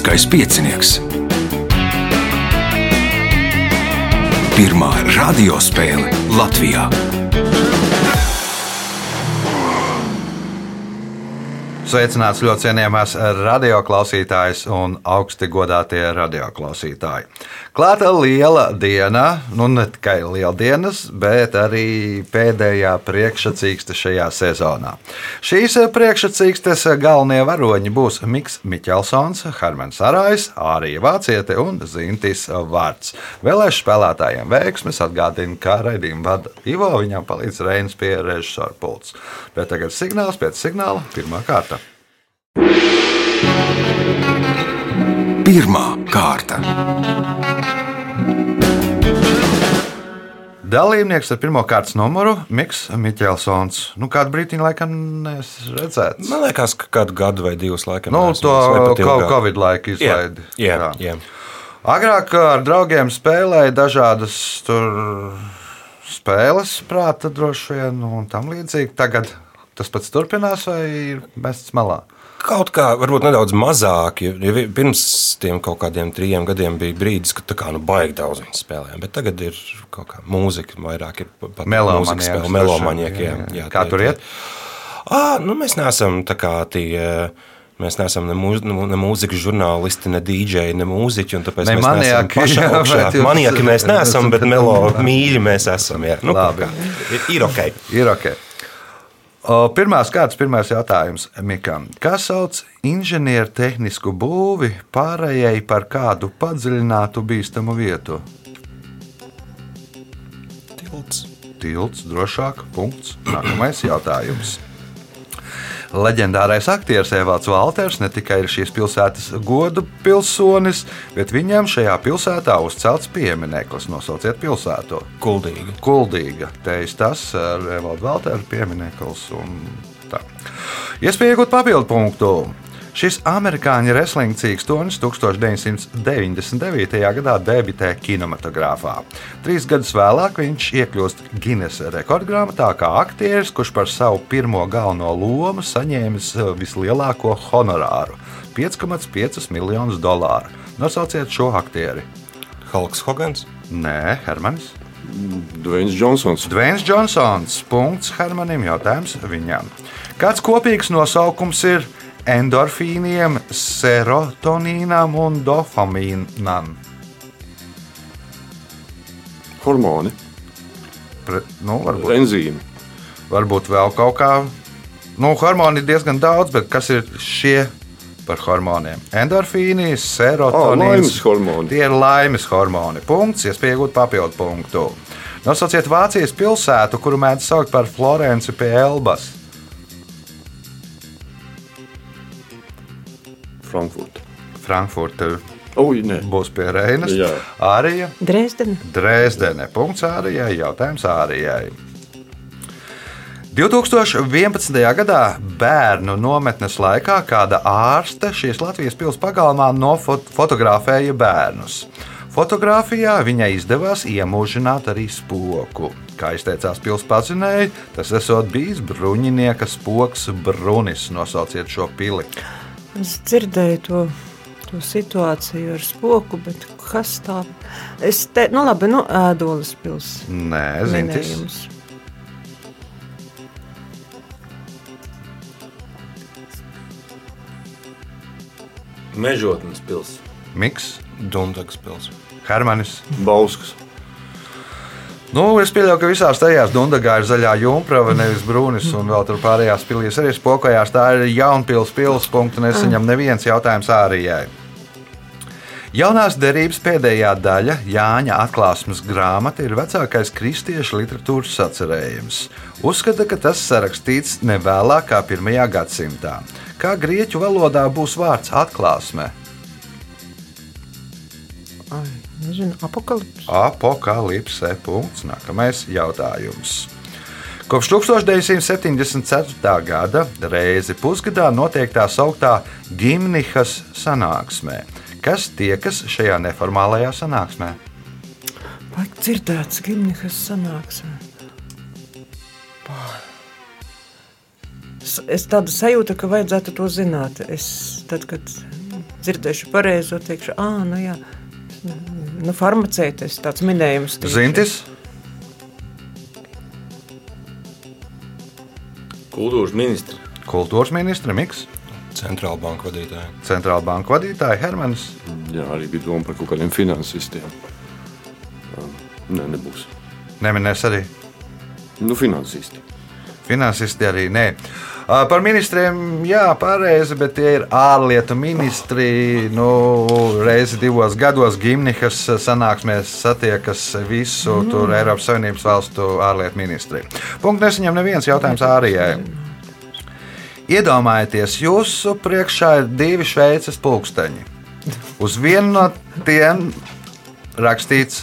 Olimpiskais piecinieks. Pirmā radiospēle Latvijā. Sveicināts ļoti cienījamās radioklausītājas un augsti godātie radioklausītāji. Klāta liela diena, nu ne tikai liela dienas, bet arī pēdējā priekšsacīkste šajā sezonā. Šīs priekšsacīkstes galvenie varoņi būs Miks Miķelsons, Hermans Arājs, Ārija Vāciete un Zintis Vārts. Vēlēšu spēlētājiem veiksmes atgādina, kā raidījumu vada Ivo, viņam palīdz Reinas pie režisora pults. Bet tagad signāls pēc signāla pirmā kārta. Pirmā kārta. Dalībnieks ar pirmā kārtas numuru - Miks Miķelsons. Nu, kādu brīdiņu laikam redzēts. Man liekas, ka kādu gadu vai divus laikam. Nu, to. Covid laiku Jā, izlaidi. jā, jā. Agrāk ar draugiem spēlēja dažādas tur spēles, prāta droši vien, un tam līdzīgi. Tagad tas pats turpinās vai ir mests malā? Kaut kā, varbūt nedaudz mazāk. Vi- pirms tiem kaut kādiem trim gadiem bija brīdis, kad kā nu baigi daudz viņi spēlēja. Bet tagad ir kaut kā mūzika, vairāk ir pat jā, Kā tie- tur iet? Ā, nu, mēs neesam tie. Mēs neesam ne, mūz, ne, ne mūzikas žurnālisti, ne dīdžeji, ne mūziķi. un Tāpēc Ne mēs maniaki, pašā augšā. jūs- Maniaki mēs neesam, bet melo mīļi mēs esam. Jā. Nu, ir, ir ok. Ir ok. Pirmās kārtas, pirmais jautājums Mikam. Kā sauc inženiertehnisku būvi pārējai par kādu padziļinātu bīstamu vietu? Tilts. Tilts, drošāk, punkts. Nākamais jautājums. Leģendārais aktieris Evalds Valters ne tikai ir šīs pilsētas godu pilsonis, bet viņam šajā pilsētā uzcelts piemineklis. Nosauciet pilsētu. Kuldīgi. Kuldīga. Te ir tas ar Evaldu Valteru piemineklis. Iespēja iegūt papildu punktu. Šis amerikāņu wrestling cīkstonis 1999. gadā debitē kinematogrāfā. Trīs gadus vēlāk viņš iekļūst Guinness rekordgrāmatā kā aktieris, kurš par savu pirmo galveno lomu saņēmis eh, vislielāko honorāru - 5,5 miljonus dolāru. Nosauciet šo aktieri. Halks Hogans. Nē, Hermanis. Dvains Džonsons. Dvēns Džonsons. Punkts Hermanim. Jautājums viņam. Kāds kopīgs nosaukums ir endorfīniem, serotonīnam un dopamīnam? Hormoni, Pre, nu, varbūt, enzīmi, varbūt vēl kaut kā. Nu, hormoni ir diezgan daudz, bet kas ir šie par hormoniem? Endorfīni, oh, serotonīns. hormoni. Tie ir laimes hormoni. Punkts, iespēja iegūt papildu punktu. Nosauciet Vācijas pilsētu, kuru mēdz saukt par Florenci pie Elbas. Frankfurta. Frankfurta nē. būs pie Reinas. Jā. Ārija, Dresdena. Dresdene. Punkts Ārijai. Jautājums Ārijai. 2011. gadā bērnu nometnes laikā kāda ārste šīs Latvijas pilsētas pagalmā nofotografēja bērnus. Fotogrāfijā viņai izdevās iemūžināt arī spoku. Kā izteicās pilsētas pazinēji, tas esot bijis bruņinieka spoks Brunis. Nosauciet šo pili. Es dzirdēju to, to situāciju ar spoku, bet kas tā? Es te, nu labi, nu ēdolas pils. Nē, zintis. minējums. Mežotnes pilsēta. Miks, Dunkas pilsēta. Hermanis. Bauskas. Nu, es pieļauju, ka visās tajās Dundagā ir zaļā jumprava, nevis brūnis, un vēl tur pārējās pilsēs arī spokojās. Tā ir Jaunpils pilsēta, punktu nesaņem neviens jautājums ārijai. Jaunās derības pēdējā daļa, Jāņa atklāsmes grāmata, ir vecākais kristiešu literatūras sacerējums. Uzskata, ka tas sarakstīts ne vēlāk kā 1. gadsimtā. Kā grieķu valodā būs vārds atklāsme? Nezinu, apakalips. Apokalipse. Punkts. Nākamais jautājums. Kopš 1974. gada reizi pusgadā notiek tā sauktā Gimnihas sanāksmē. Kas tiekas šajā neformālajā sanāksmē? Vai dzirdēts gimnihas sanāksmē? Es- tādu sajūtu, ka vajadzētu to zināt. Es tad, kad dzirdēšu pareizo, teikšu, ah, nu jā, nu, farmaceitis, tāds minējums. tieši. Zintis, Kultūras ministri. kultūras ministra Miks, Centrāla banka vadītāja. centrāla banka vadītāja Hermanis. Jā, arī bija doma par kaut kādiem finansistiem. Nē, nebūs. Neminēs arī Nu, finansisti. finansisti arī nē. Ā, Par ministriem, jā, pareizi, bet tie ir ārlietu ministri. Nu, reizi divos gados Gimnihas sanāksmēs satiekas visu mm. tur Eiropas Savienības valstu ārlietu ministri. Punkts nesaņem neviens jautājums ārijai. Iedomājieties, jūsu priekšā ir divi šveices pulksteņi. Uz vienu no tiem rakstīts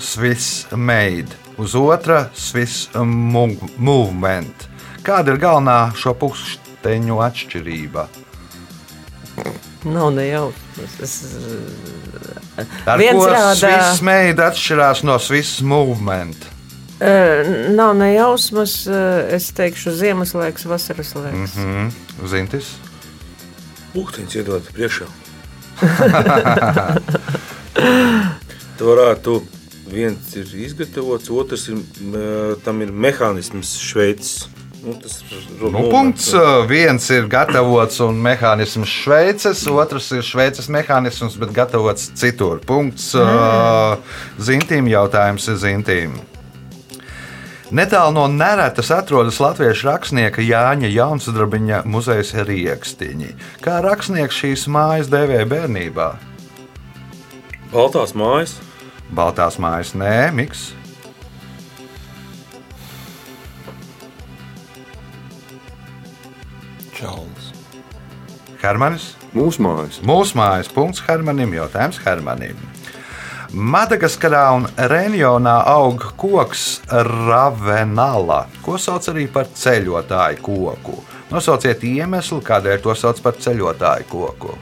Swiss made, uz otra Swiss mo- movement. Kāda ir galvenā šo pulksteņu atšķirība? Nav nejausmas. Es, Ar Viens rāda- Swiss made atšķirās no Swiss movement? uh, nav nejausmas, uh, es teikšu, Ziemassvētku, vasaras laiks. Mm. Mm, Zintis. Pūkstens iedod priekšā. Tu varētu, viens ir izgatavots, otrs ir, tam ir mehānisms šveicis. Nu, tas Nu, punkts viens ir gatavots un mehānisms Šveices, otrs ir Šveices mehānisms, bet gatavots citur. Punkts uh, zintīm jautājums ir zintīm. Netālu no Neretas atrodas latviešu rakstnieka Jāņa Jaunsudrabiņa muzeja Riekstiņi. Kā rakstnieks šīs mājas dēvēja bērnībā? Baltās mājas. Baltās mājas, nē, miks. Hermanis. Mūsu mājas. Mūsu mājas punkts Hermanim, jautājums Hermanim. Madagaskarā un Renjonā aug koks Ravenala, ko sauc arī par ceļotāju koku. Nosauciet iemeslu, kādēļ to sauc par ceļotāju koku.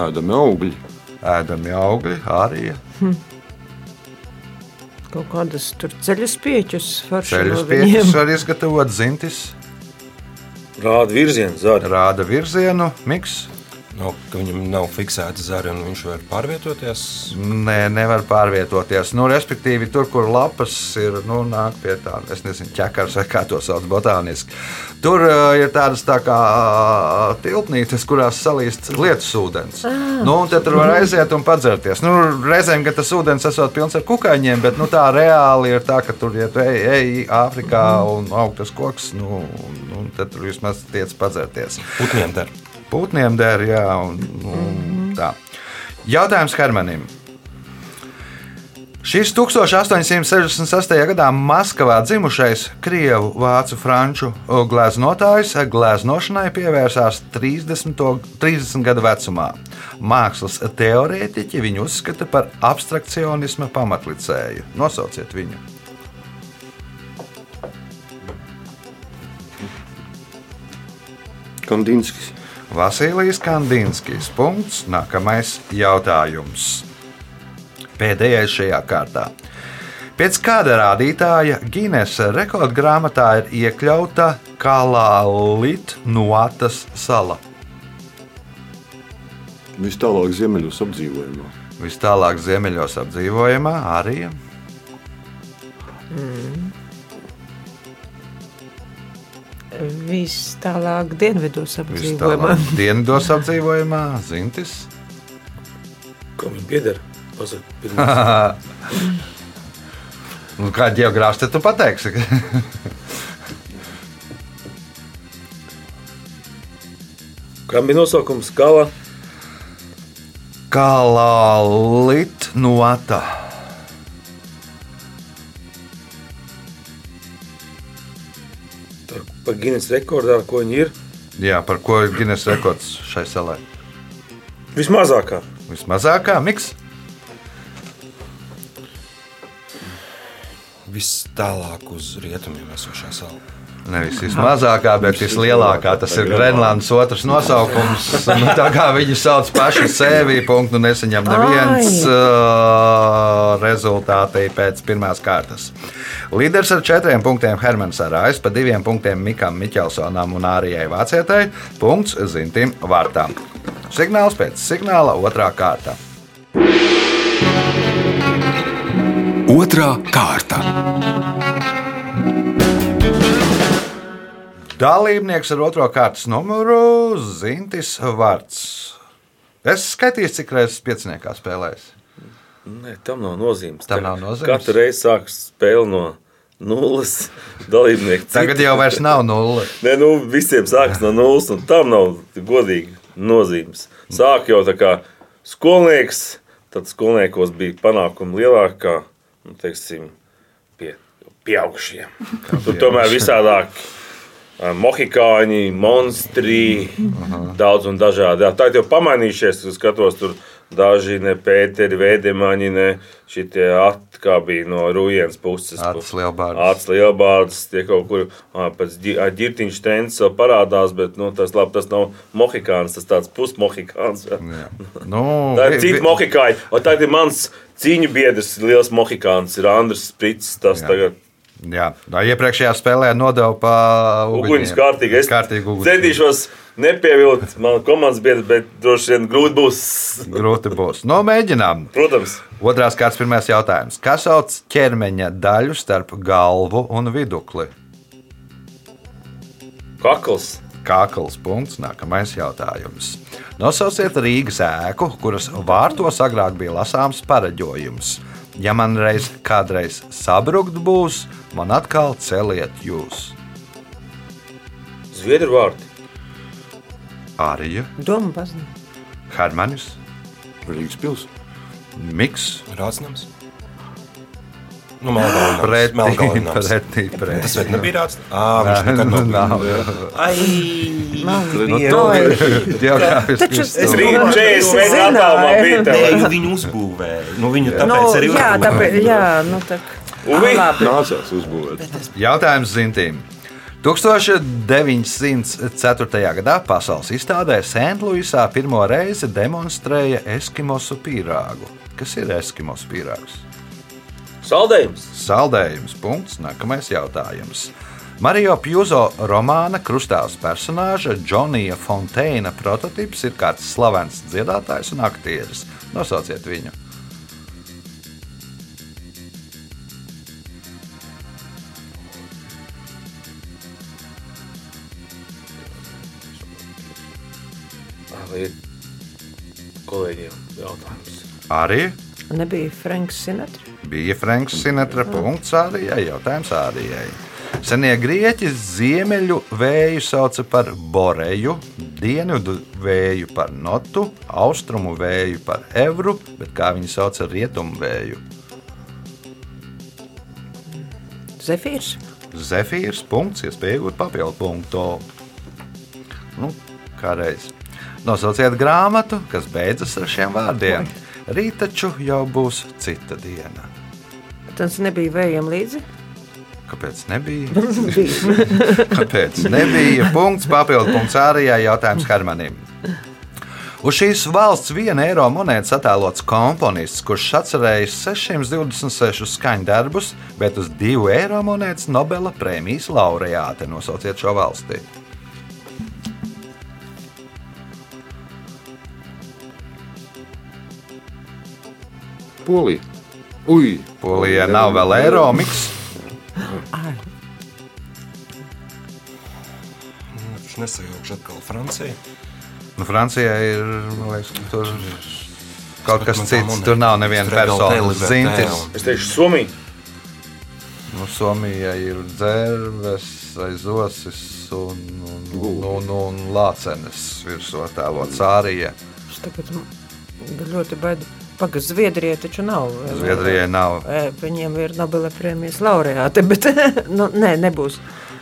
Ēdami augļi. Ēdami augļi, arī Kaut kādas tur ceļus pieķus forši ceļus no viņiem. pieķis var izgatavot zintis, Rāda virzienu, zāģi. rāda virzienu, miks. No, ka viņam nav fiksēta zara un viņš var pārvietoties. Nē, nevar pārvietoties. Nu, respektīvi, tur, kur lapas ir, nu, nāk pie tā, es nezinu, ķekars vai kā to sauc botāniski. Tur uh, ir tādas tā kā uh, tilpnītes, kurās salīst lietus ūdens. Nu, un tur var aiziet un padzerties. Nu, reizēm, kad tas ūdens esot pilns ar kukaiņiem, bet nu, tā reāli ir tā, ka tur iet ej, ej Āfrikā un aug tas koks, nu, un, un tad tur vismaz tiec padzerties. Putniem der. Putniem der, jā, un, un tā. Jautājums Hermanim. Šis 1868. gadā Maskavā dzimušais krievu, vācu, franču gleznotājs gleznošanai pievērsās 30, to- 30 gadu vecumā. Mākslas teorētiķi viņu uzskata par abstrakcionisma pamatlicēju. Nosauciet viņu. Kandinskis. Vasilijs Kandinskis. Punkts. Nākamais jautājums. Pēdējais šajā kārtā. Pēc kāda rādītāja Ginesa rekordgrāmatā ir iekļauta Kalālitnuatas sala? Vis tālāk ziemeļos apdzīvojumā. Vis tālāk ziemeļos apdzīvojamā arī. Viss tālāk dienvidos Vis apdzīvojumā. tālāk dienvidos apdzīvojamā Zintis. Kam viņa pieder? Nu, kā geogrāfs te tu pateiksi? Kam bija nosaukums Kala? Kalālitnuata. Par, par Guinness rekordā, ko viņi ir. Jā, par ko ir Guinness rekords šai salai? Vismazākā. Vismazākā miks. Viss tālāk uz rietumiem esošā sala. Nevis vismazākā, bet vislielākā. Tas ir Grenlandes otrs nosaukums. Nu, tā kā viņi sauc paši sevi, punktu nesaņem neviens uh, rezultātī pēc pirmās kārtas. Līderis ar četriem punktiem Hermans Arājs, pa diviem punktiem Mikam Miķelsonam un Ārijai Vācietai, punkts Zintim Vārtām. Signāls pēc signāla otrā kārta. Otra kārta. Dalībnieks ar otro kārtas numuru Zintis Vārts. Es skaitīju, cik reizes pieciniekā spēlējis. Nē, tam nav nozīmes. Tam nav nozīmes? Katru reizi sākas spēle no nulles dalībnieku. Tagad jau vairs nav nulle. Nē, nu, visiem sākas no nulles, un tam nav godīgi nozīmes. Sāk jau tā kā skolnieks, tad skolniekos bija panākumi lielākā, nu, teiksim, pie pieaugušiem. Tur tomēr visādāk. Mohikāņi, monstri, daudz un dažādi. Jā, Tā jau pamainījušies. Es skatos, tur daži ne Pēteri, Vēdemaņi, ne šitie ati, kā bija no Rujienas puses. Acis lielbārds. Acis lielbārds, tie kaut kur pēc ģirtiņš trends vēl parādās, bet nu, tas, labi, tas nav mohikāns, tas tāds pusmohikāns. Nu, Tā ir cita. Un tagad ir mans cīņu biedrs, liels mohikāns, ir Andris Sprits. Tas Jā. tagad Jā, tā iepriekšējā spēlē nodeva pa uguņus kārtīgi. Es kārtīgi uguns. centīšos nepievilkt manu komandas biedru, bet droši vien grūti būs. Grūti būs. No mēģinām. Protams, Otrās kārtas pirmais jautājums. Kas sauc ķermeņa daļu starp galvu un vidukli? kakls. Kākls punkts. Nākamais jautājums. Nosauciet Rīgas ēku, kuras vārtos agrāk bija lasāms pareģojums. Ja man reiz kādreiz sabrukt būs, man atkal celiet jūs. Zviedru vārti. Arija, Doma baznīca. Hermanis, Rīgas pilsēta. Miks, Rācinājums. Nu, Melngalnams. pretī, pretī. Tas vēl nebija rāds. Ā, viņš nekad nav. Nav. Ai, Nu, tu geogrāfiski Taču es- rītu Nu, 40 es metru zināju. attālumā biju Nē, tev. nu viņu uzbūvēja. Nu, viņu tāpēc Nu, arī jā, uzbūvēja. tāpēc, jā, nu tā. Un vi- Labi. Nācās uzbūvēt. Jautājums Zintīm. 1904. gadā pasaules izstādē Sentluisā pirmo reizi demonstrēja eskimosu pīrāgu. Kas ir eskimosu pīrāgs? Saldējums. Saldējums. Punkts. Nākamais jautājums. Mario Pjuzo romāna krustāvs personāža Džonija Fonteina prototyps ir kāds slavens dziedātājs un aktieris. Nosauciet viņu. Ir kolēģiem jautājums? Arī Nebija Franks Sinatra. bija Franks Sinatra. Punkts Ārijai. Jautājums Ārijai. Senie grieķi ziemeļu vēju sauca par boreju, dienvidu vēju par notu, austrumu vēju par evru, bet kā viņi sauca rietumu vēju? Zefīrs. Zefīrs. Punkts, iespēja iegūt papildu punktu. Nu, kā reiz. Nosauciet grāmatu, kas beidzas ar šiem vārdiem. Rīt taču jau būs cita diena. Tas nebija vējiem līdzi. Kāpēc nebija? Bija. Kāpēc nebija? Punkts, papildu punkts Ārijai. Jautājums Hermanim. Uz šīs valsts viena eiro monētas attēlots komponists, kurš atcerējis 626 skaņdarbus, bet uz divu eiro monētas Nobela prēmijas laureāte. Nosauciet šo valsti. Polija. Ui, Polijā nav vēl eiro miks. Viņš nesajaukš atkal Francija. Nu, Francijā ir liekas, ka tur kaut kas cits. Tur nav neviena persona. Zintis. Es teikšu, Somija. Nu, Somijā ir dzērves, aizosis un, un, un, un, un lācenes virsū tēlots Ārija. Es tagad ļoti baidu. Pagaidzi, Zviedrijai taču nav. Zviedrijai nav. E, Viņiem ir Nobela prēmijas laureāte, bet nu, nē, nebūs.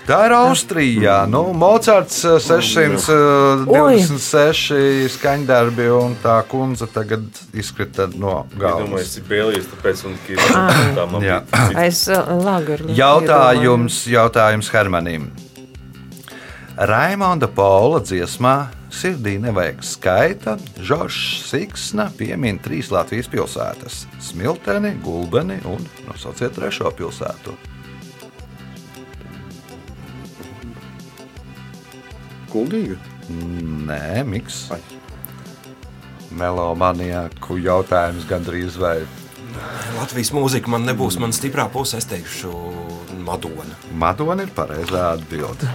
Tā ir Austrija. Nu, Mocards eh, 626 skaņdarbi, un tā kundze tagad izkrita no Es domāju, galvas. es Bēlijas, tāpēc un bija cits. Aiz uh, lāgaru. Jautājums, jautājums Hermanim. Raimonda Paula dziesmā Sirdī nevajag skaita. Žoržs Siksna piemin trīs Latvijas pilsētas - Smilteni, Gulbeni un nosauciet trešo pilsētu. Kuldīga. Nē, Miks. Ai. Melomanijāku jautājums gandrīz vai Latvijas mūzika man nebūs mana stiprā puse. Es teikšu, Madona. Madona ir pareizā atbilde.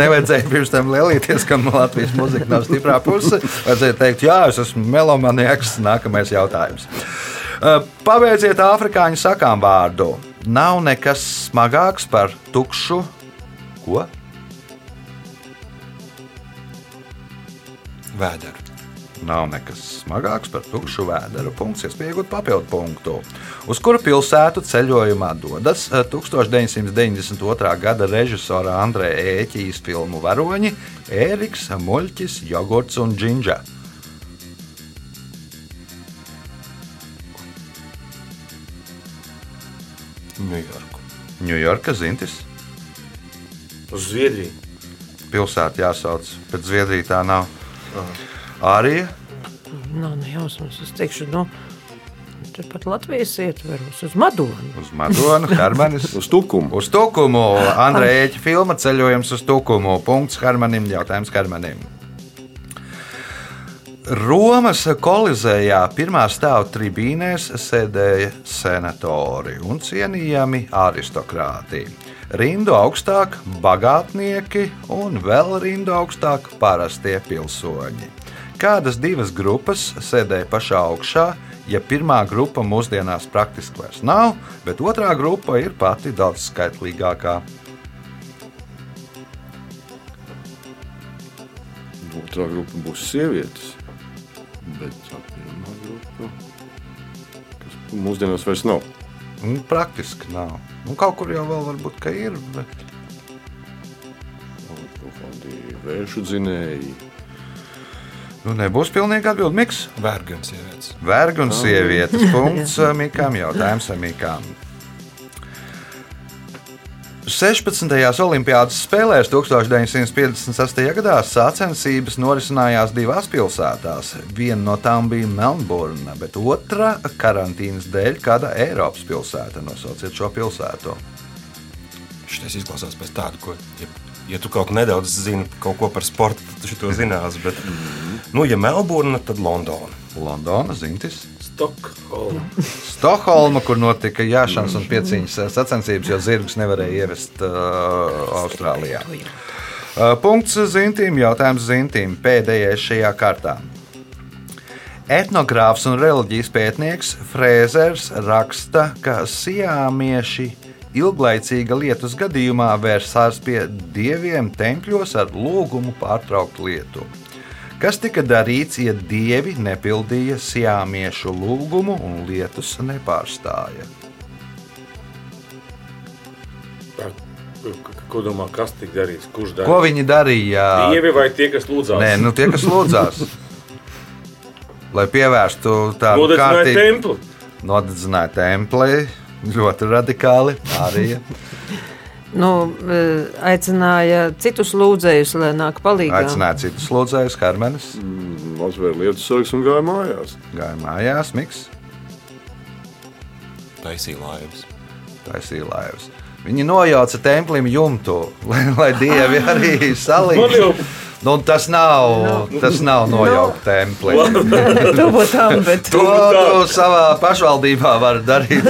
Nevajadzēja pirms tam lielīties, ka Latvijas mūzika nav stiprā puse. Vajadzēja teikt, jā, es esmu melomanieks. Nākamais jautājums. Uh, Pabeidziet afrikāņu sakām vārdu. Nav nekas smagāks par tukšu. Ko? Vēderu. Nav nekas smagāks par tukšu vēderu. Punkts, iespējot papildu punktu. Uz kuru pilsētu ceļojumā dodas eh, 1992. gada režisora Andreja Ēķijas filmu varoņi Ēriks, Muļķis, Jogurts un Džinģa. Ņujorku. Ņujorka Zintis. Uz Zviedriju. Pilsēta jāsauc, bet Zviedrija tā nav. Arī Nav ne jausmas. Es teikšu, nu, turpat Latvijas ietveros uz Madonu. uz Madonu, Hermanis. Uz tukumu. Uz Tukumu. Andreja Ēķa filma ceļojums uz Tukumu. Punkts Hermanim. Jautājums Hermanim. Romas kolizējā pirmā stāva tribīnēs sēdēja senatori un cienījami aristokrāti. Rindu augstāk bagātnieki un vēl rindu augstāk parastie pilsoņi. Kādas divas grupas sēdēja pašā augšā, ja pirmā grupa mūsdienās praktiski vairs nav, bet otrā grupa ir pati daudz skaitlīgākā? Otrā grupa būs sievietes. Bet tā pirmā grupa, kas mūsdienās vairs nav. Nu, praktiski nav. Nu, kaut kur jau vēl varbūt ka ir. Bet... Kaut kādi vēršu dzinēji. Nu, nebūs pilnīgi atbildīgi. Miks, Vergi un sievietes. vergi un sievietes. Punkts eh, Mikam. Jautājums Mikam. 16. Olimpiādas spēlēs 1958. gadā sacensības norisinājās divās pilsētās. Viena no tām bija Melnburna, bet otra karantīnas dēļ kāda Eiropas pilsēta. Nosauciet šo pilsētu. Šis izklausās pēc tāda, ko, ja, tu kaut ko nedaudz zini kaut ko par sportu, tad tu to zinās. Bet, nu, ja Melburna, tad Londona. Londona, Zintis. Stokholma. Stokholma, kur notika jāšanas un pieciņas sacensības, jo zirgus nevarēja ievest uh, Austrālijā. Uh, punkts Zintīm, jautājums Zintīm pēdējais šajā kārtā. Etnogrāfs un reliģijas pētnieks Frēzers raksta, ka siāmieši ilglaicīga lietus gadījumā vērsās pie dieviem tempļos ar lūgumu pārtraukt lietu. Kas tika darīts, ja dievi nepildīja siāmiešu lūgumu un lietus nepārstāja? Ko domā, kas tika darīts? Kurš Ko darīja? viņi darīja? Dievi vai tie, kas lūdzās? Nē, nu tie, kas lūdzās, lai pievērstu tādu Nodedzināja kārtību, templi. nodedzināja templi, ļoti radikāli. Arī Nu, e, aicināja citus lūdzējus, lai nāk palīdzīgā. aicināja citus lūdzējus, Hermanis, Mazliet lietu sargs un gāja mājās. gāja mājās, Miks, Taisīja laivas. taisīja laivas. Viņi nojauca templim jumtu, lai, lai dievi arī jau Nu, tas nav, tas nav nojaukt templi. Tuvotām, bet To tu savā pašvaldībā var darīt.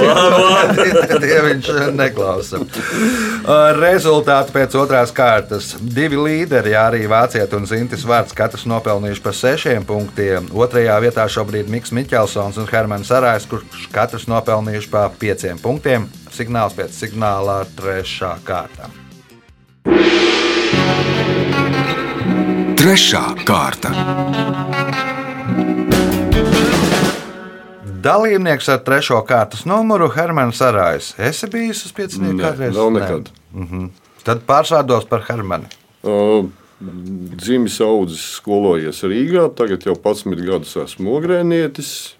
Dieviņš neklausa. Uh, Rezultāti pēc otrās kārtas. Divi līderi, arī Vācijā un Zintis Vārts, katrs nopelnījuši par sešiem punktiem. Otrajā vietā šobrīd Miks Miķelsons un Hermans Arājs, kurš katrs nopelnījuši par pieciem punktiem. Signāls pēc signālā trešā kārta. Trešā kārta. Dalībnieks ar trešo kārtas numuru Hermans Arājs. Esi bijis uz pieciņiem kādreiz? Nē. nekad. Mhm. Tad pārsādos par Hermanu. Uh, Dzimis audzis, skolojies Rīgā, tagad jau 11 gadus esmu ogrēnietis.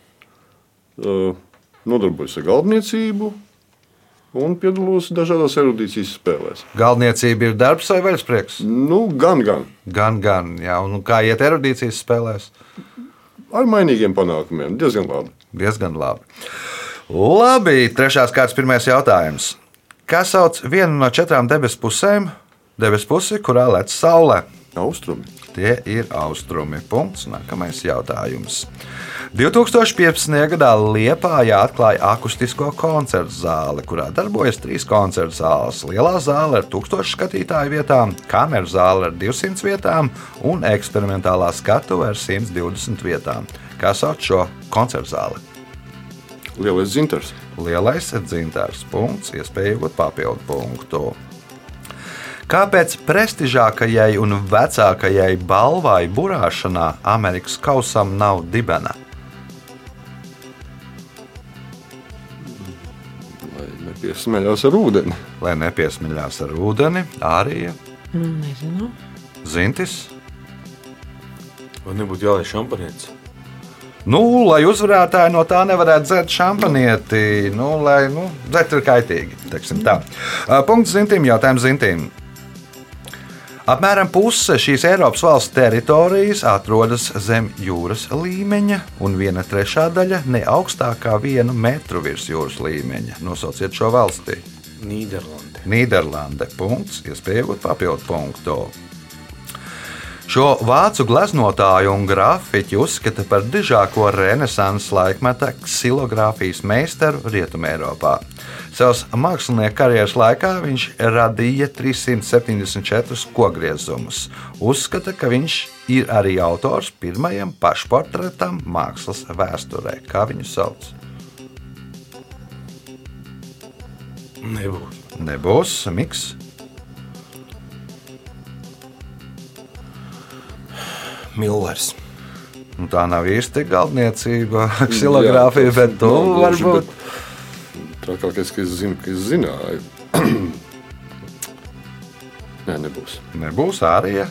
Uh, nodarbojos ar galdniecību. Un piedalos dažādās erudīcijas spēlēs. Galvniecība ir darbs vai veļasprieks? Nu, gan, gan. Gan, gan. Jā, un kā iet erudīcijas spēlēs? Ar mainīgiem panākumiem. Diezgan labi. Diezgan labi. Labi, trešās kārtas pirmais jautājums. Kā sauc vienu no četrām debesu pusēm? Debesu pusi, kurā lec saulē. Austrumi. Tie ir austrumi. Punkts. Nākamais jautājums. 2015. gadā Liepājā atklāja akustisko koncertu zāli, kurā darbojas trīs koncertu zāles. Lielā zāle ar 1000 skatītāju vietām, kameru zāle ar 200 vietām un eksperimentālā skatuve ar 120 vietām. Kā sauc šo koncertu zāli? Lielais dzintars. Lielais dzintars. Punkts, iespēja iegūt papildu punktu. Kāpēc prestižākajai un vecākajai balvai burāšanā Amerikas kausam nav dibena? Lai nepiesmeļās ar ūdeni. Lai nepiesmiļās ar ūdeni, arī Nu, nezinu. zintis. Vai nebūtu jāliek šampanietis? Nu, lai uzvarētāji no tā nevarētu dzert šampanieti, nu, lai nu, dzert ir kaitīgi. Punkts zintīm, jautājums zintīm. Apmēram puse šīs Eiropas valsts teritorijas atrodas zem jūras līmeņa, un viena trešā daļa ne augstākā viena metru virs jūras līmeņa. Nosauciet šo valsti. Nīderlande. Nīderlande. Punkts, iespējot papildu punktu. Šo vācu gleznotāju un grafiķu uzskata par dižāko renesanses laikmeta ksilogrāfijas meistaru Rietumēropā. Savas mākslinieka karjeras laikā viņš radīja 374 kogriezumus. Uzskata, ka viņš ir arī autors pirmajam pašportretam mākslas vēsturē. Kā viņu sauc? Nebūs. Nebūs miks. Millers. Nu, tā nav īsti galdniecība, ksilogrāfija, bet tu nav gluži, varbūt. Trakākais, ka es zinu, ka es zināju. Nē, nebūs. Nebūs arī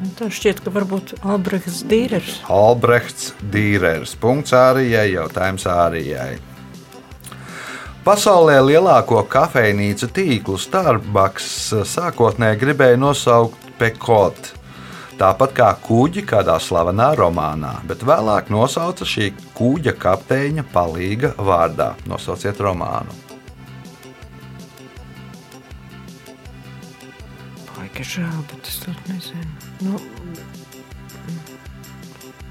Nu, Tā šķiet, ka varbūt Albrehts Dīrers. Albrechts Dīrers. Punkts Ārijai, jautājums Ārijai. Pasaulē lielāko kafejnīcu tīklu Starbucks sākotnēji gribēja nosaukt Pekot. Tāpat kā kuģi kādā slavenā romānā, bet vēlāk nosauca šī kuģa kapteiņa palīga vārdā. Nosauciet romānu. Baigi žēl, bet es to nezinu. Nu,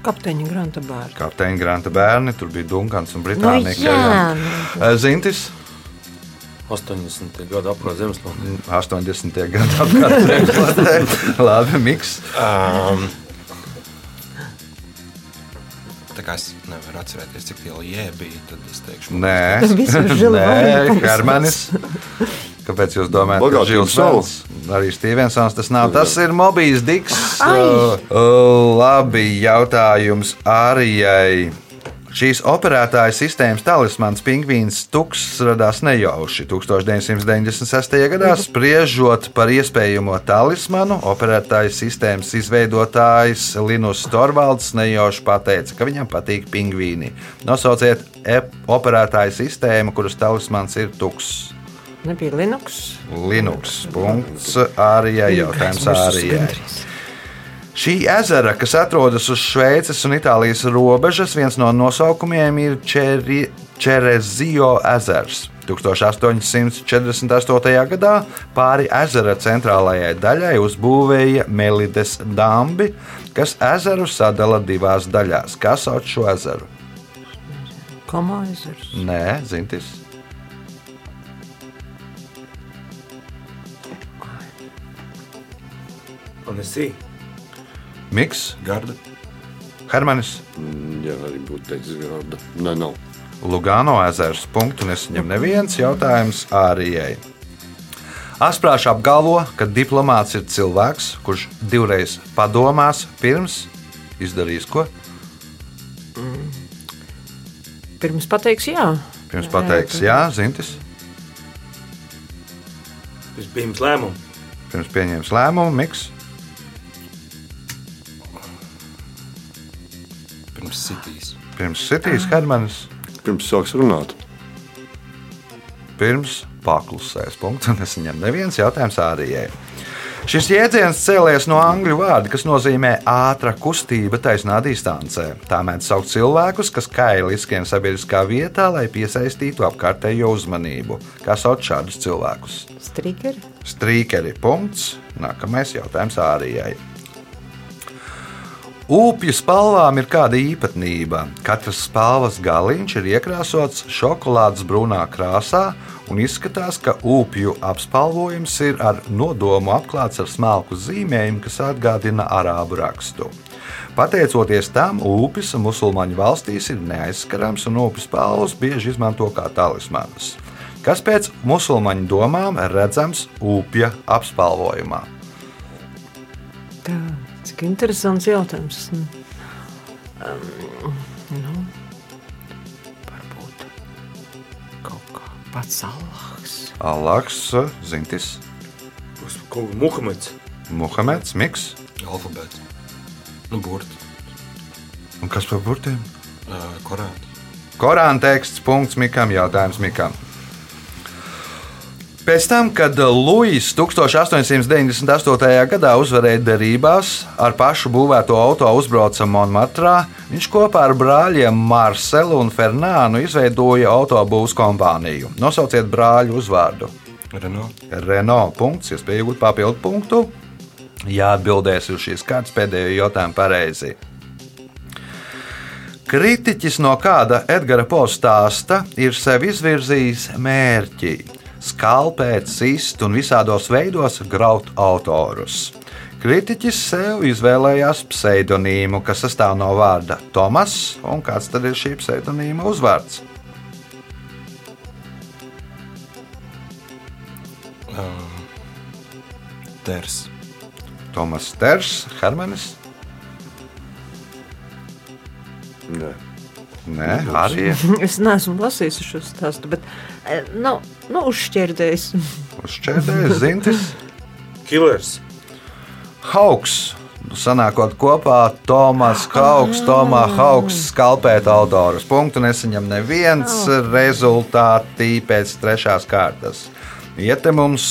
kapteiņa Granta bērns. Kapteiņa Granta bērni, tur bija Dunkans un Nu, Britānija. jā, nu, Zintis. 80. gada apgājuma zemeslode. 80. gadu apkārtējā. Labi, miks. Um, tā kā es nevaru atcerēties, cik liela jēga bija, tad es teikšu, Nē, Nē. Hermanis. Kāpēc jūs domājat, ka Žils. Vels? Arī Stevensons tas nav. Tas ir Mobijs Diks. Uh, labi, jautājums Arijai. Šīs operētāja sistēmas talismans pingvīns Tuks radās nejauši. 1996. gadā spriežot par iespējamo talismanu, operētāja sistēmas izveidotājs Linus Torvalds nejauši pateica, ka viņam patīk pingvīni. Nosauciet ep- operētāja sistēmu, kuras talismans ir Tuks. nebija Linux. Linux. Punkts Ārijai jautājums Ārijai. Šī ezera, kas atrodas uz Šveices un Itālijas robežas, viens no nosaukumiem ir Čeri- Čerezio ezers. 1848. gadā pāri ezera centrālajai daļai uzbūvēja Melides dambi, kas ezeru sadala divās daļās. Kas sauc šo ezeru? Komā ezers. Nē, zintis. Un es īstenībā. Miks, Garda. Hermanis. Mm, Jā, arī būtu teicis, garda. Nē, nav. Lugano ezers. Punktu nesaņem neviens jautājums Ārijai. Asprāšs apgalvo, ka diplomāts ir cilvēks, kurš divreiz padomās pirms izdarīs ko? Pirms pateiks jā. Pirms pateiks, jā, zintis, pirms lēmuma. pirms pieņems lēmumu, miks. Pirms sitīs. Pirms sitīs Hermanis. Pirms sāks runāt. pirms paklusēs. Punkts, un es viņam neviens jautājums Ārijai. Šis jēdziens cēlies no angļu vārda, kas nozīmē ātrā kustība taisnā distancē. Tā mēdz saukt cilvēkus, kas kaili izskrien sabiedriskā vietā, lai piesaistītu apkārtējo uzmanību. Kā sauc šādus cilvēkus? Strīkeri. Strīkeri. Punkts. Nākamais jautājums Ārijai. Upju spalvām ir kāda īpatnība. Katras spalvas galiņš ir iekrāsots šokolādes brūnā krāsā, un izskatās, ka upju apspalvojums ir ar nodomu apklāts ar smalku zīmējumu, kas atgādina arābu rakstu. Pateicoties tam, upes musulmaņu valstīs ir neaizskarams un upes spalvas bieži izmanto kā talismanus. Kas pēc musulmaņu domām redzams upja apspalvojumā? Tā, cik interesants jautājums. Um, nu, varbūt kaut kā pats Allahs. Alaks, Zintis, Ko Muhameds? Muhameds, Miks. Alfabēts. Nu, burti. Un kas par burtiem? Uh, Korāns. Korāna teksts, punkts Mikam, jautājums Mikam. Pēc tam, kad Luis 1898. gadā uzvarēja derībās, ar pašu būvēto auto uzbrauca Monmartrā, viņš kopā ar brāļiem Marselu un Fernānu izveidoja autobūvas kompāniju. Nosauciet brāļu uzvārdu. Renault. Renault. Punkts, iespēja iegūt papildu punktu. Ja atbildēs uz šīs kārtas pēdējo jautājumu pareizi. Kritiķis no kāda Edgara postāsta ir sev izvirzījis mērķi skalpēt, sist un visādos veidos graut autorus. Kritiķis sev izvēlējās pseidonīmu, kas sastāv no vārda Tomas, un kāds tad ir šī pseidonīma uzvārds? Ters. Tomas Ters, Hermanis. Nē. Nē, arī Es neesmu lasījis šo stāstu, bet nu, nu, uzšķērdējis. uzšķērdējis Zintis. Killers. Hauks. Nu, Sanākot kopā, Tomas Hauks, Tomā Hauks skalpēt autorus. Punktu nesaņem neviens rezultāti pēc trešās kārtas. Iete mums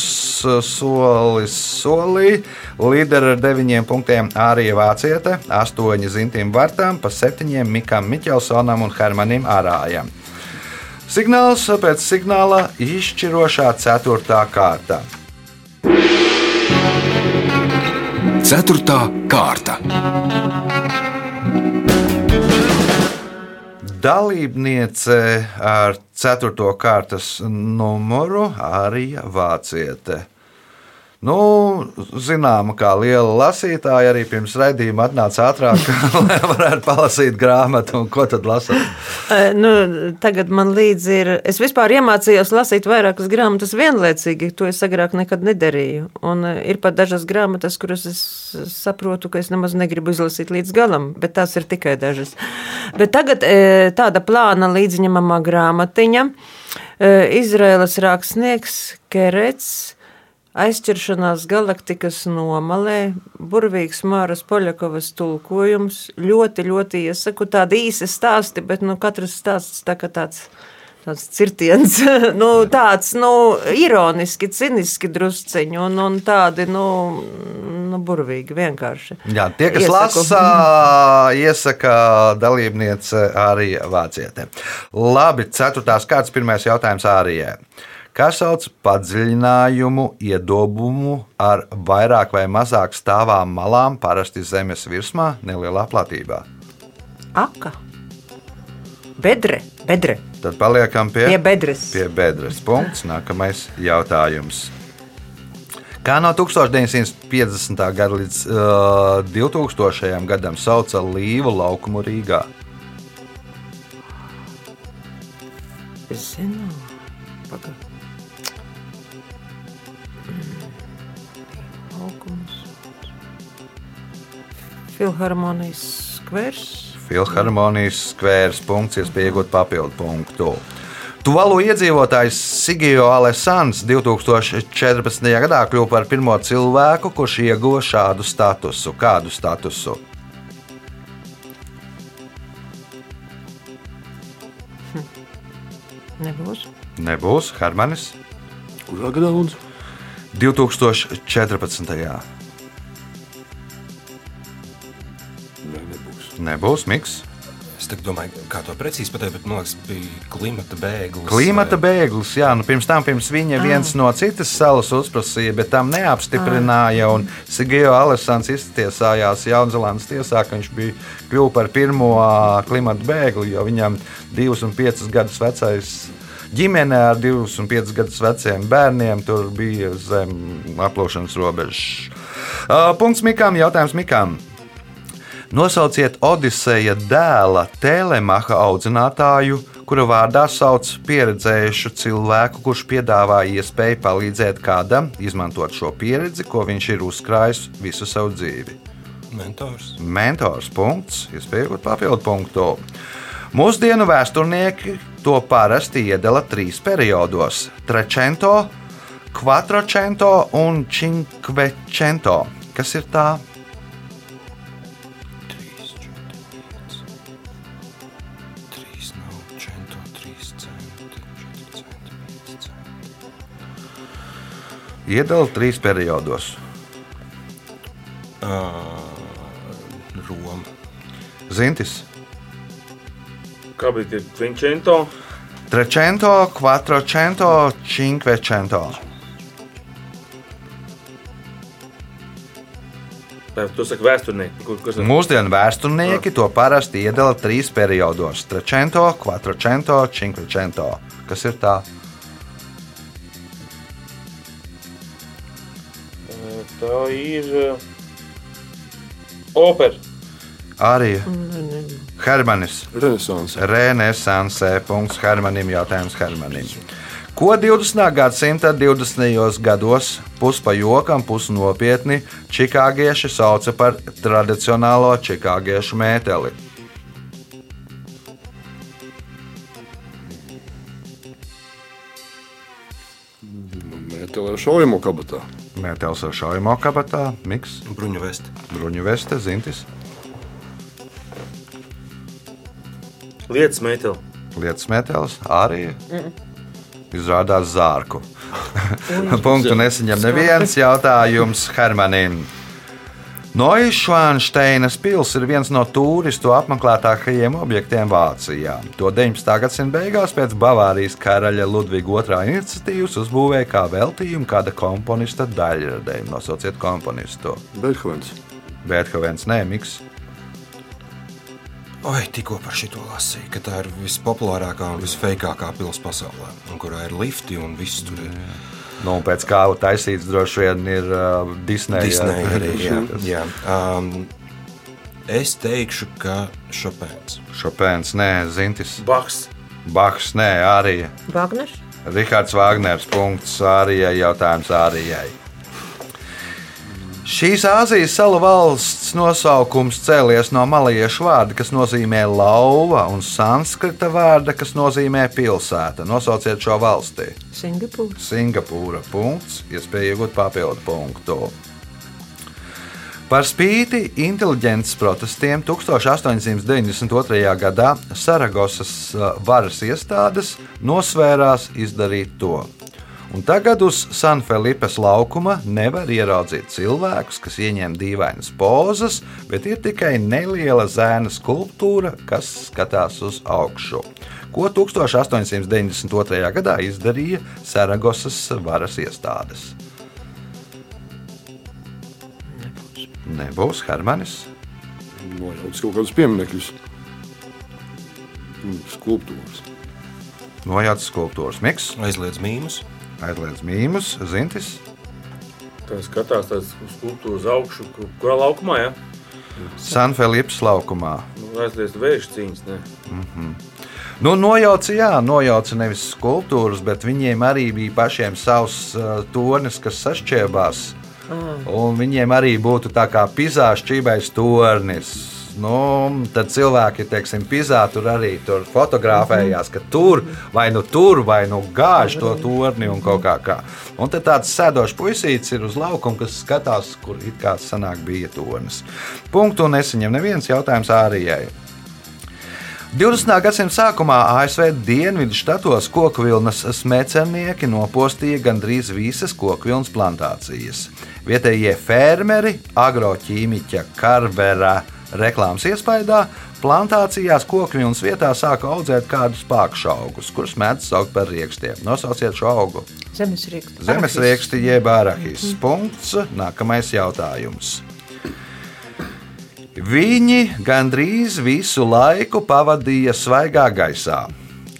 solis solī. Līderi ar deviņiem punktiem Ārija Vāciete, astoņi Zintim Vartām, pa septiņiem Mikam Miķelsonam un Hermanim Arājam. Signāls pēc signāla izšķirošā ceturtā kārta. Ceturtā kārta. Dalībniece ar 4. kārtas numuru Arija Vāciete. Nu, zināma, kā liela lasītāja arī pirms raidījuma atnāca ātrāk, lai varētu palasīt grāmatu. Ko tad lasīt? Eh, Nu, tagad man līdzi ir. Es vispār iemācījos lasīt vairākas grāmatas vienlaicīgi. To es agrāk nekad nedarīju. Un eh, ir pat dažas grāmatas, kuras es saprotu, ka es nemaz negribu izlasīt līdz galam, bet tās ir tikai dažas. Bet tagad eh, tāda plāna līdzņemamā grāmatiņa. Izraēlas rakstnieks Kerets. Aizķeršanās galaktikas nomalē, burvīgs Māras Poļakovas tulkojums. Ļoti, ļoti iesaku tādu īsi stāsti, bet nu, katrs stāsts tā kā tāds. Tāds cirtiens, nu, tāds nu, ironiski, ciniski drusciņi un, un tādi nu, nu, burvīgi vienkārši. Jā, tie, kas Iesaku. lasa, iesaka dalībniece arī Vācietē. Labi, ceturtās kārtas, pirmais jautājums Ārijai. Kā sauc padziļinājumu, iedobumu ar vairāk vai mazāk stāvām malām, parasti zemes virsmā, nelielā platībā? Aka, bedre, bedre, Tad paliekam pie, pie bedres. pie bedres. Punkts. Nākamais jautājums. Kā no 1950. gada līdz uh, 2000. gadam sauca Līvu laukumu Rīgā? Es zinu, paga. Filharmonijas skvers. Filharmonijas skvērs punkts, iespēja iegūt papildu punktu. Tuvalu iedzīvotājs Sigijo Alessandrs 2014. gadā kļuva par pirmo cilvēku, kurš ieguva šādu statusu. Kādu statusu? Nebūs. Nebūs Hermanis. Kurā gadā lūdzu? 2014. Nē, nebūs. Miks. Es domāju, kā to precīzi pateikt, bet man liekas, bija klimata bēglis. Klimata vai- bēglis, jā, nu pirms tam pirms viņa viens no citas salas uzprasīja, bet tam neapstiprināja. un Sigio Alessandrs iztiesājās Jaunzēlandes tiesā, ka viņš bija kļuvis par pirmo klimata bēgli, jo viņam divus un piecus gadus vecais. Ģimene ar divus un piecus gadus veciem bērniem tur bija zem aplūšanas robežas. Uh, Punkts Mikām, jautājums Mikām. Nosauciet Odiseja dēla Telemaha audzinātāju, kura vārdā sauc pieredzējušu cilvēku, kurš piedāvā iespēju palīdzēt kādam izmantot šo pieredzi, ko viņš ir uzkrājis visu savu dzīvi. Mentors. Mentors punkts, iespējot papildu punktu. Mūsdienu vēsturnieki to parasti iedala trīs periodos - Trecento, Quattrocento un Cinquecento. Kas ir tā? 3 nav 100, 3 centi, 4 centi, 5 centi. Iedala trīs periodos. Uh, Roma. Zintis, Kā bija tie Vinčento? Trecento, Quattrocento, Cinquecento. Tu saki vēsturnieki. Kur, kur, Mūsdienu vēsturnieki to parasti iedala trīs periodos - Trecento, Quattrocento, Cinquecento. Kas ir tā? Tā ir uh, opera. Arī Hermanis. Renesanse. Renesansē. Punkts Hermanim. Jautājums Hermanim. Ko 20. gadsimta 20. gados puspa jokam, pusi nopietni čikāgieši sauca par tradicionālo čikāgiešu mēteli? Mētelē šaujamo kabatā. Mētelis ar šaujamo kabatā, miks, Bruņu vesti. bruņu veste, zintis, Lietas metāla. lietas mētelis, arī izrādās zārku. Punktu nesaņem neviens jautājums Hermanim. Noišvanšteinas pils ir viens no turistu apmeklētākajiem objektiem Vācijā. To 19. gadsimta beigās pēc Bavārijas karaļa Ludviga II iniciatīvas uzbūvēja kā veltījumu kāda komponista daļradēm. Nosauciet komponistu. Beethovens. Beethovens, nē, Miks. Oi, tikko par šito lasīju, ka tā ir vispopulārākā un visfeikākā pilsēta pasaulē, un kurā ir lifti un viss tur ir. Nu, pēc kā taisīts droši vien ir uh, Disneja. Disneja arī. Jā, jā. Um, es teikšu, ka Šopēns. Šopēns, nē, Zintis. Baks. Baks, nē, arī. Vagners. Rihards Wagners. Punkts Ārijai. Šīs Āzijas salu valsts nosaukums cēlies no malajiešu vārda, kas nozīmē lauva, un sanskrita vārda, kas nozīmē pilsēta. Nosauciet šo valsti. Singapūra. Singapūra. Punkts. Iespēja iegūt papildu punktu. Par spīti inteliģences protestiem 1892. gadā Saragosas uh, varas iestādes nosvērās izdarīt to. Un tagad uz San Felipes laukuma nevar ieraudzīt cilvēkus, kas ieņem dīvainas pozas, bet ir tikai neliela zēna skulptūra, kas skatās uz augšu. Ko 1892. gadā izdarīja Saragosas varas iestādes? Nebūs Hermanis. Nojauts kaut kādus pieminekļus. Skulptūras. Nojauts skulptūras miks, Aizliedz mīmus. Aizliedz mīmus, zintis. Tā skatās tās skulptūras augšu, kur- kurā laukumā, ja? San Felips laukumā. Nu, aizliest vēža cīņas, ne? Nu, nojauca, jā, nojauca nevis skulptūras, bet viņiem arī bija pašiem savs uh, tornis, kas sašķēbās. Un viņiem arī būtu tā kā pizāžu čībais tornis. Nu, tad cilvēki, teiksim, pizā tur arī tur fotografējās, ka tur vai nu tur, vai nu gāž to torni un kaut kā kā. Un tad tāds sēdošs puisītis ir uz laukuma, kas skatās, kur it kā sanāk bija tornis. Punktu nesaņem neviens jautājums ārijai. 20. gadsimta sākumā ASV dienvidu štatos koku vilnas smēcernieki nopostīja gandrīz visas koku vilnas plantācijas. Vietējie fermeri, agroķīmiķa Karvera reklāmas iespējā, plantācijās koku vilnas vietā sāka audzēt kādus pakšaugus, kurus mēdz saukt par rīkstiem. Nosauciet šo augu. Zemesrieksti. Zemesrieksti jeb arahis. Punkts. Nākamais jautājums. Viņi gandrīz visu laiku pavadīja svaigā gaisā.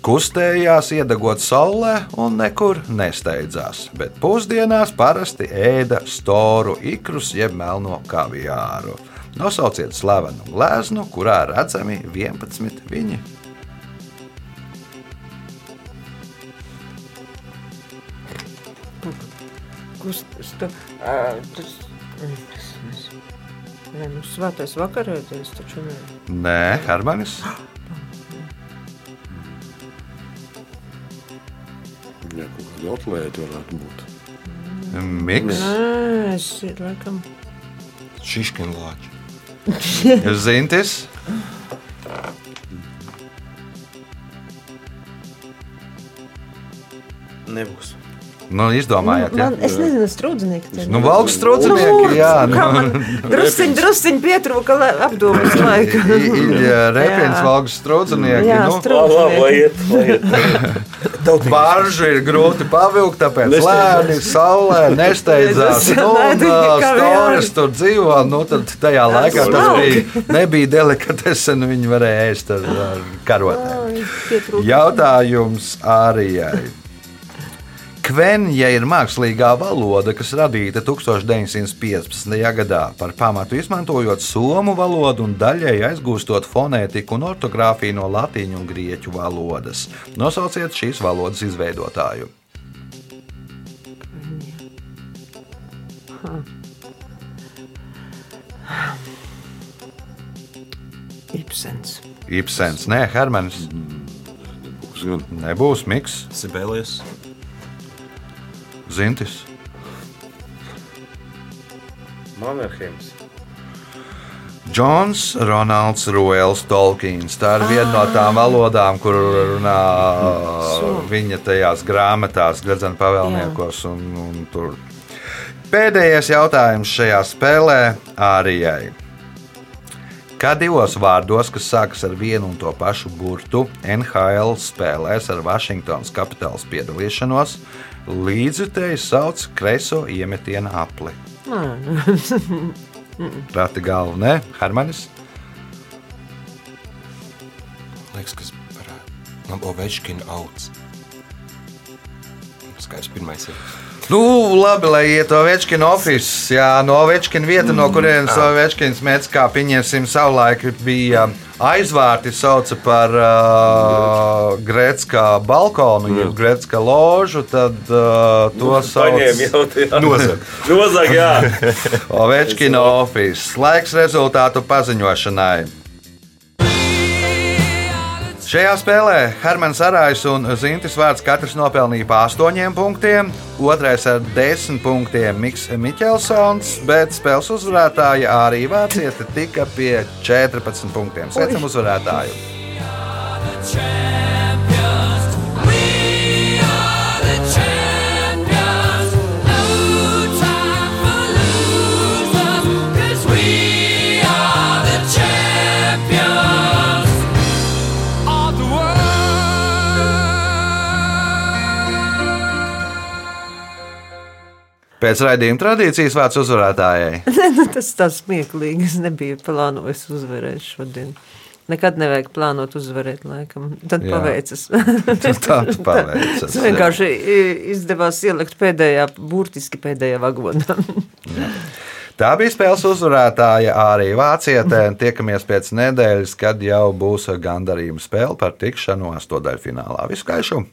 Kustējās, iedegot saulē un nekur nesteidzās, bet pusdienās parasti ēda storu ikrus jeb melno kaviāru. Nosauciet slavenu gleznu, kurā redzami 11 viņi. Ā, tas, tas, tas. Nē, nu, svētais vakarēties taču nē. Nē, Hermanis. Jā, kaut kāda atlēta varētu būt. Miks. Nē, es ir laikam. Šiškinlāči. Zintis. Nebūs. Nu, izdomājiet, ja? Man, es nezinu, strūdznieki. Nu, valsts strūdznieki, jā. Nu, Drusciņ, drusciņ pietrūka apdomas laika. Jā. valsts strūdznieki. Jā, Nu, iet. Baržu ir grūti pavilkt, tāpēc lēni saulē nesteidzās. Nu, un, Storis tur dzīvo, nu tad tajā laikā tas bija, nebija delikatese, un viņi varēja ēst ar, ar karotēm. Jautājums Arijai. Kvenja ir mākslīgā valoda, kas radīta 1915. gadā par pamatu izmantojot somu valodu un daļēji aizgūstot fonētiku un ortogrāfiju no latīņu un grieķu valodas. Nosauciet šīs valodas izveidotāju. Ibsens. Ibsens, nē, Hermanis. Būs gan. Nebūs Miks, Sibēlijas. Zintis. Mannerheims. Džons Ronalds Royals Tolkiens. Tā ir viena no tām valodām, kur runā viņa tajās grāmatās, Gradzena pavēlniekos. Un, un tur. Pēdējais jautājums šajā spēlē Ārijai. Kā divos vārdos, kas sākas ar vienu un to pašu burtu, NHL spēlēs ar Vašingtonas kapitāls piedalīšanos, līdzjutēji sauc kreiso iemetienu apli. Rati galva, ne? Hermanis? Liekas, kas varētu. Ovečkina auts. Skaidrs, pirmais ir. Nu, labi, lai iet Ovečkina oficiāls. Jā, no Ovečkina vieta, no kurienes Ovečkins mēdz, kā pieņemsim, savulaik bija aizvārti sauca par uh, Grecka balkonu, jeb Grecka ložu, tad uh, to Paņēma sauc jau tā. Nozag. Nozag, jā. Ovečkina oficiāls. Laiks rezultātu paziņošanai. Šajā spēlē Hermans Arājs un Zintis Vārds katrs nopelnīja pa 8 punktiem, otrais ar 10 punktiem Miks Miķelsons, bet spēles uzvarētāja arī Vācieta tika pie 14 punktiem. Sveicam uzvarētāju! Pēc raidījuma tradīcijas vārds uzvarētājai. Nu, Tas tas smieklīgi. Es nebiju plānojis uzvarēt šodien. Nekad nevajag plānot uzvarēt, laikam. Tad Jā. paveicas. Tā paveicas. Tas vienkārši izdevās ielikt pēdējā, burtiski pēdējā vagonā. Tā bija spēles uzvarētāja arī Vācijā. Tiekamies pēc nedēļas, kad jau būs gandarījuma spēle par tikšanu astotdaļfinālā. Visu gaišu!